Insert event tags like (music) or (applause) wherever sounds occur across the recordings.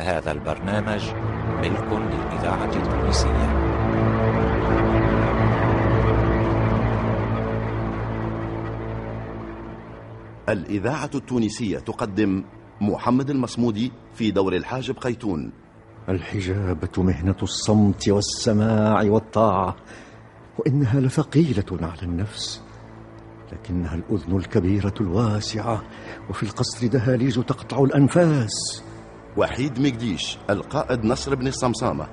هذا البرنامج ملك للإذاعة التونسية. الإذاعة التونسية تقدم محمد المصمودي في دور الحاجب قيتون. الحجابة مهنة الصمت والسماع والطاعة وإنها لثقيلة على النفس لكنها الأذن الكبيرة الواسعة وفي القصر دهاليز تقطع الأنفاس. وحيد مقديش القائد نصر بن الصمصامة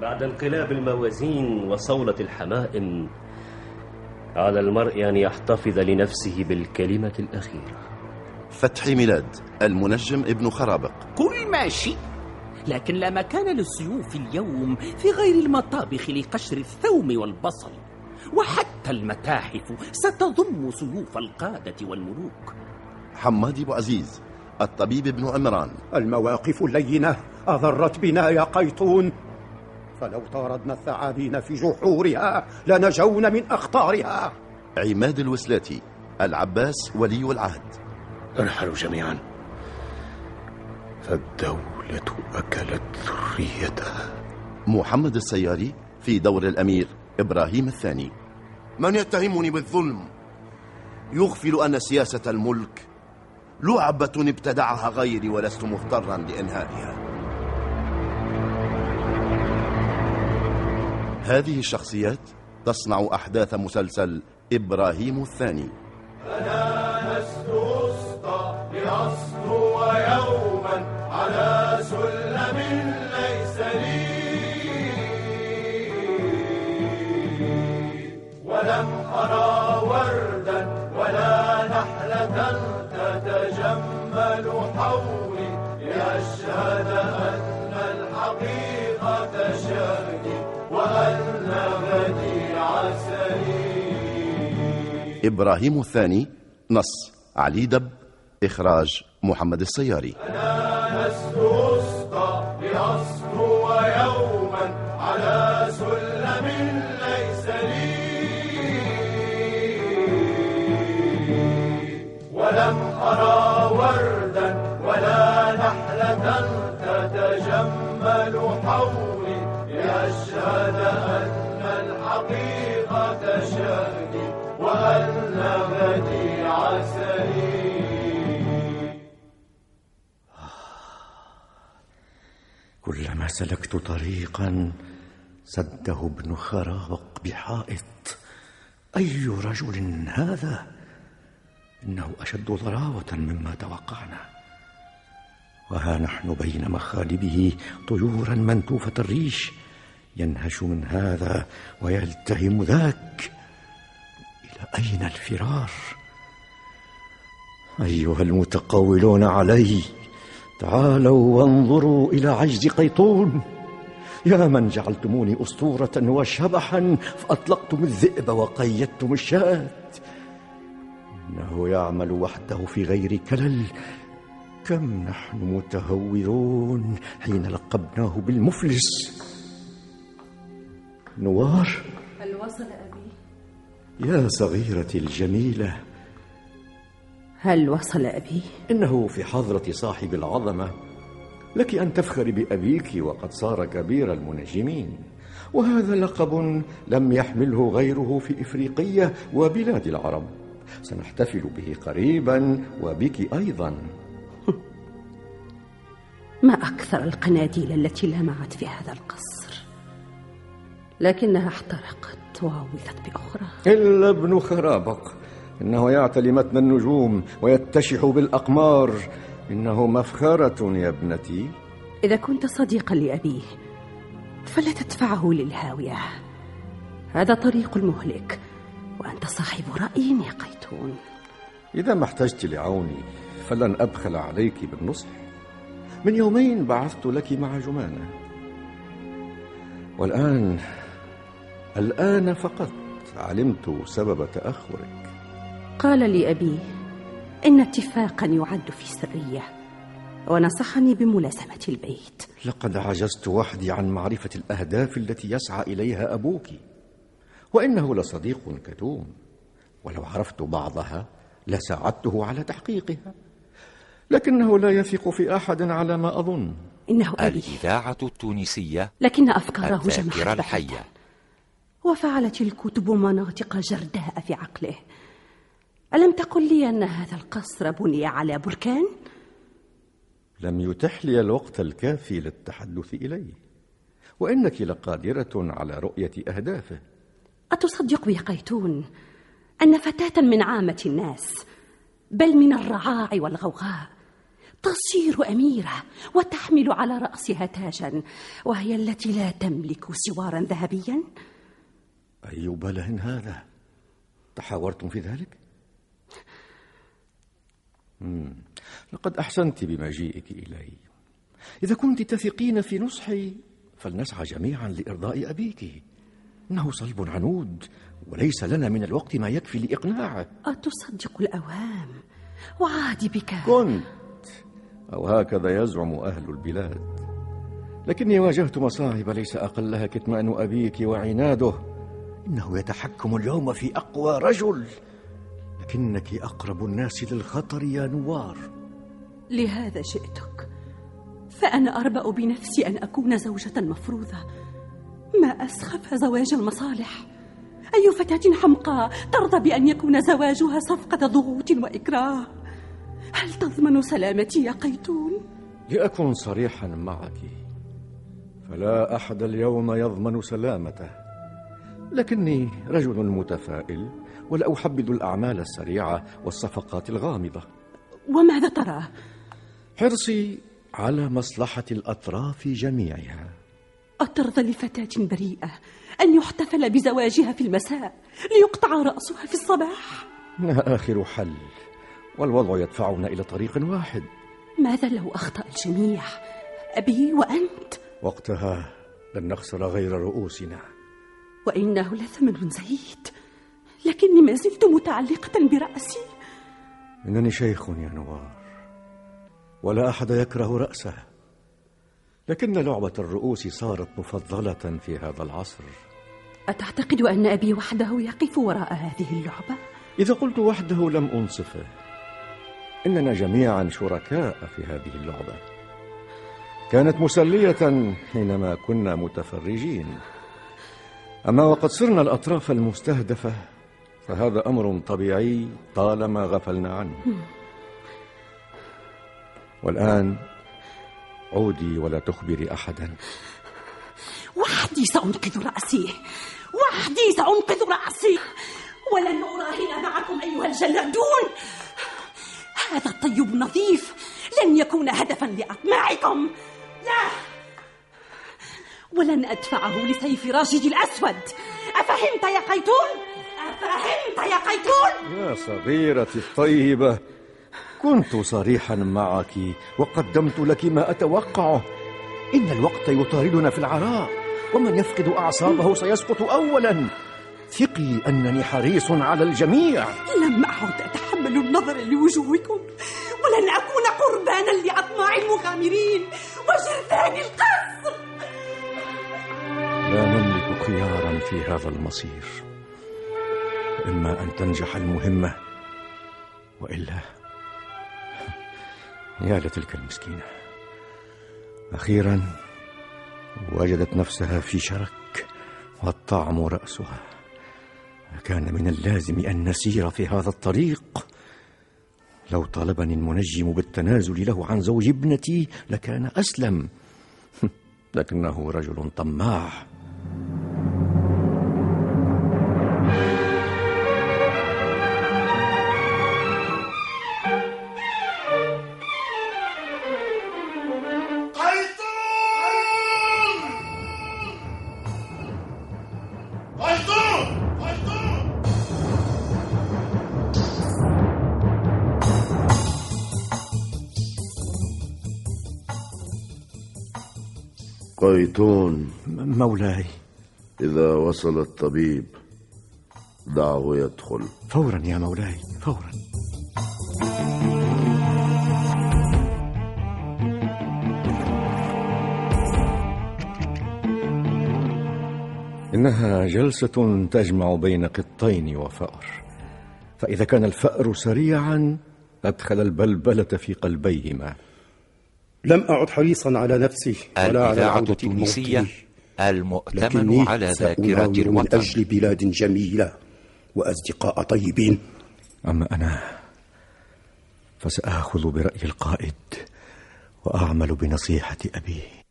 بعد انقلاب الموازين وصولة الحمائم على المرء أن يحتفظ لنفسه بالكلمة الأخيرة. فتحي ميلاد المنجم ابن خرابق. كل ما شئت لكن لا مكان للسيوف اليوم في غير المطابخ لقشر الثوم والبصل. وحتى المتاحف ستضم سيوف القادة والملوك. حماد أبو عزيز الطبيب ابن عمران. المواقف اللينة أضرت بنا يا قيطون. فلو طاردنا الثعابين في جحورها لنجون من أخطارها. عماد الوسلاتي العباس ولي العهد. ارحلوا جميعا. فالدولة أكلت ذريتها. محمد السياري في دور الأمير إبراهيم الثاني. من يتهمني بالظلم؟ يغفل أن سياسة الملك لعبة ابتدعها غيري ولست مضطرا لإنهائها. هذه الشخصيات تصنع أحداث مسلسل إبراهيم الثاني. أنا لست أسطى لأسطو الحقيقة شهدي وأن بديع سليم إبراهيم الثاني نص. علي دب إخراج محمد السياري. أنا لست أسطى لأسطو يوما على سلم ليس لي ولم أرى وردا ولا نحلة تتجمل حولي لأشهد أن الحقيقة شهدي وأن بديع سليم كلما سلكت طريقا سده ابن خرابق بحائط. أي رجل هذا؟ إنه أشد ضراوة مما توقعنا. وها نحن بين مخالبه طيورا منتوفة الريش ينهش من هذا ويلتهم ذاك. إلى أين الفرار؟ أيها المتقولون علي تعالوا وانظروا إلى عجز قيطون. يا من جعلتموني أسطورة وشبحا فأطلقتم الذئب وقيدتم الشاة. إنه يعمل وحده في غير كلل كم نحن متهورون حين لقبناه بالمفلس. نوار. هل وصل أبي؟ يا صغيرتي الجميلة. هل وصل أبي؟ إنه في حضرة صاحب العظمة. لك أن تفخري بأبيك وقد صار كبير المنجمين. وهذا لقب لم يحمله غيره في إفريقية وبلاد العرب. سنحتفل به قريبا وبك أيضا. ما أكثر القناديل التي لمعت في هذا القصر. لكنها احترقت وعوضت بأخرى. إلا ابن خرابق. إنه يعتلي متن النجوم ويتشح بالأقمار. إنه مفخرة يا ابنتي. إذا كنت صديقا لأبيه فلا تدفعه للهاوية. هذا طريق المهلك وأنت صاحب رأي يا قيتون. إذا ما احتجت لعوني فلن أبخل عليك بالنصح. من يومين بعثت لك مع جمانة. والآن الآن فقط علمت سبب تأخرك. قال لي أبي إن اتفاقا يعد في سرية ونصحني بملازمة البيت. لقد عجزت وحدي عن معرفة الأهداف التي يسعى إليها أبوك وإنه لصديق كتوم ولو عرفت بعضها لساعدته على تحقيقها. لكنه لا يثق في أحد على ما أظن. إنه أبي الإذاعة التونسية لكن أفكاره جمعت الحية. وفعلت الكتب مناطق جرداء في عقله. ألم تقل لي أن هذا القصر بني على بركان؟ لم يتح لي الوقت الكافي للتحدث إليه. وإنك لقادرة على رؤية أهدافه. أتصدق يا قيتون أن فتاة من عامة الناس بل من الرعاع والغوغاء تصير أميرة وتحمل على رأسها تاجا وهي التي لا تملك سوارا ذهبيا؟ أي بله هذا؟ تحاورتم في ذلك؟ مم. لقد أحسنت بمجيئك إلي. إذا كنت تثقين في نصحي فلنسعى جميعا لإرضاء أبيك. إنه صلب عنود وليس لنا من الوقت ما يكفي لإقناعه. أتصدق الأوهام وعادي بك. كنت أو هكذا يزعم أهل البلاد. لكني واجهت مصاعب ليس أقلها كتمان أبيك وعناده. إنه يتحكم اليوم في أقوى رجل. لكنك أقرب الناس للخطر يا نوار. لهذا جئتك فأنا أربأ بنفسي أن أكون زوجة مفروضة. ما أسخف زواج المصالح؟ أي فتاة حمقاء ترضى بأن يكون زواجها صفقة ضغوط وإكراه؟ هل تضمن سلامتي يا قيتون؟ لأكن صريحا معك فلا أحد اليوم يضمن سلامته لكني رجل متفائل ولا أحبذ الأعمال السريعة والصفقات الغامضة وماذا ترى؟ حرصي على مصلحة الأطراف جميعها أترضى لفتاة بريئة أن يحتفل بزواجها في المساء ليقطع رأسها في الصباح؟ إنها آخر حل والوضع يدفعنا إلى طريق واحد. ماذا لو أخطأ الجميع؟ أبي وأنت؟ وقتها لن نخسر غير رؤوسنا. وإنه لثمن زهيد لكني ما زلت متعلقة برأسي. إنني شيخ يا نوار. ولا أحد يكره رأسه. لكن لعبة الرؤوس صارت مفضلة في هذا العصر. أتعتقد أن أبي وحده يقف وراء هذه اللعبة؟ إذا قلت وحده لم أنصفه. إننا جميعا شركاء في هذه اللعبة. كانت مسلية حينما كنا متفرجين. أما وقد صرنا الأطراف المستهدفة فهذا أمر طبيعي طالما غفلنا عنه. والآن عودي ولا تخبري أحدا. وحدي سأنقذ رأسي. وحدي سأنقذ رأسي. ولن أراهن معكم أيها الجلادون. هذا الطيب النظيف لن يكون هدفا لأطماعكم. لا. ولن أدفعه لسيف راشد الأسود. أفهمت يا قيتون؟ أفهمت يا قيتون؟ يا صغيرتي الطيبة كنت صريحا معك وقدمت لك ما أتوقعه إن الوقت يطاردنا في العراء ومن يفقد أعصابه سيسقط أولا. ثقي أنني حريص على الجميع. لم أعد أتحمل النظر لوجوهكم ولن أكون قربانا لأطماع المغامرين وجرذان القصر. لا نملك خيارا في هذا المصير إما أن تنجح المهمة وإلا (laughs) يا لتلك المسكينة. أخيرا وجدت نفسها في شرك والطعم رأسها. كان من اللازم أن نسير في هذا الطريق. لو طلبني المنجم بالتنازل له عن زوج ابنتي لكان أسلم. (laughs) لكنه رجل طماع. قيتون مولاي. إذا وصل الطبيب دعه يدخل. فورا يا مولاي فورا. إنها جلسة تجمع بين قطين وفأر. فإذا كان الفأر سريعا أدخل البلبلة في قلبيهما. لم أعد حريصا على نفسي ولا على عودة التونسية. المؤتمن على ذاكرة سأناور من الوطن. أجل بلاد جميلة وأصدقاء طيبين. أما أنا فسآخذ برأي القائد وأعمل بنصيحة أبيه.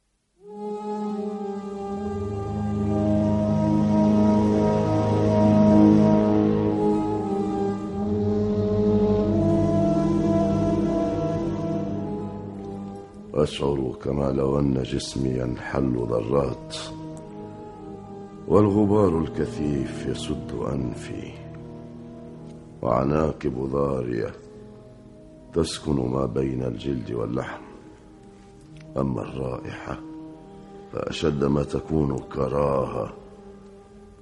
أشعر كما لو أن جسمي ينحل ذرات والغبار الكثيف يسد أنفي وعناكب ضارية تسكن ما بين الجلد واللحم. أما الرائحة فأشد ما تكون كراهة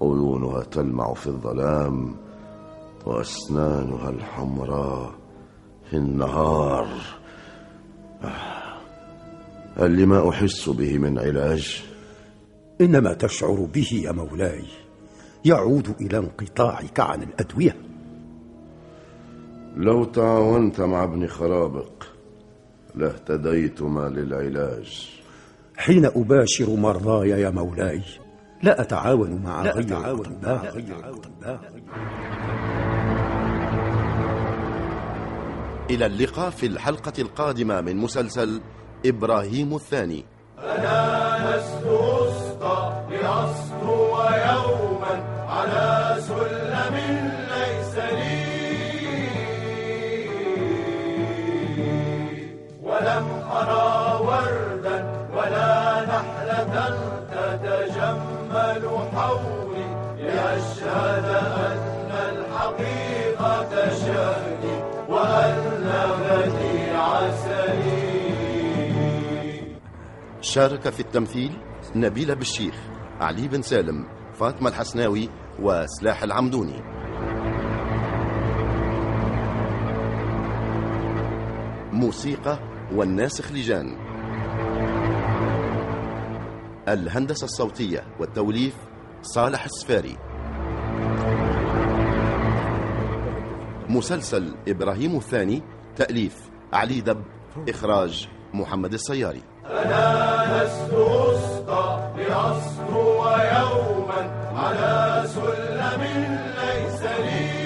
عيونها تلمع في الظلام وأسنانها الحمراء في النهار. لما أحس به من علاج؟ إنما تشعر به يا مولاي يعود إلى انقطاعك عن الأدوية. لو تعاونت مع ابن خرابق لاهتديتما للعلاج. حين أباشر مرضاي يا مولاي لا أتعاون مع غير الأطباء إلى اللقاء في الحلقة القادمة من مسلسل إبراهيم الثاني. أنا لست أسقى لأسطو يوما على سلم ليس لي. ولم أرى وردا ولا نحلة تتجمل حولي لأشهد أن الحقيقة شهدي وأن غدي عسلي. شارك في التمثيل نبيلة بالشيخ علي بن سالم فاطمة الحسناوي وسلاح العمدوني. موسيقى والناسخ لجان. الهندسة الصوتية والتوليف صالح السفاري. مسلسل إبراهيم الثاني تأليف علي دب إخراج محمد السياري. أنا لست أسقى لأسطو يوما على سلم ليس لي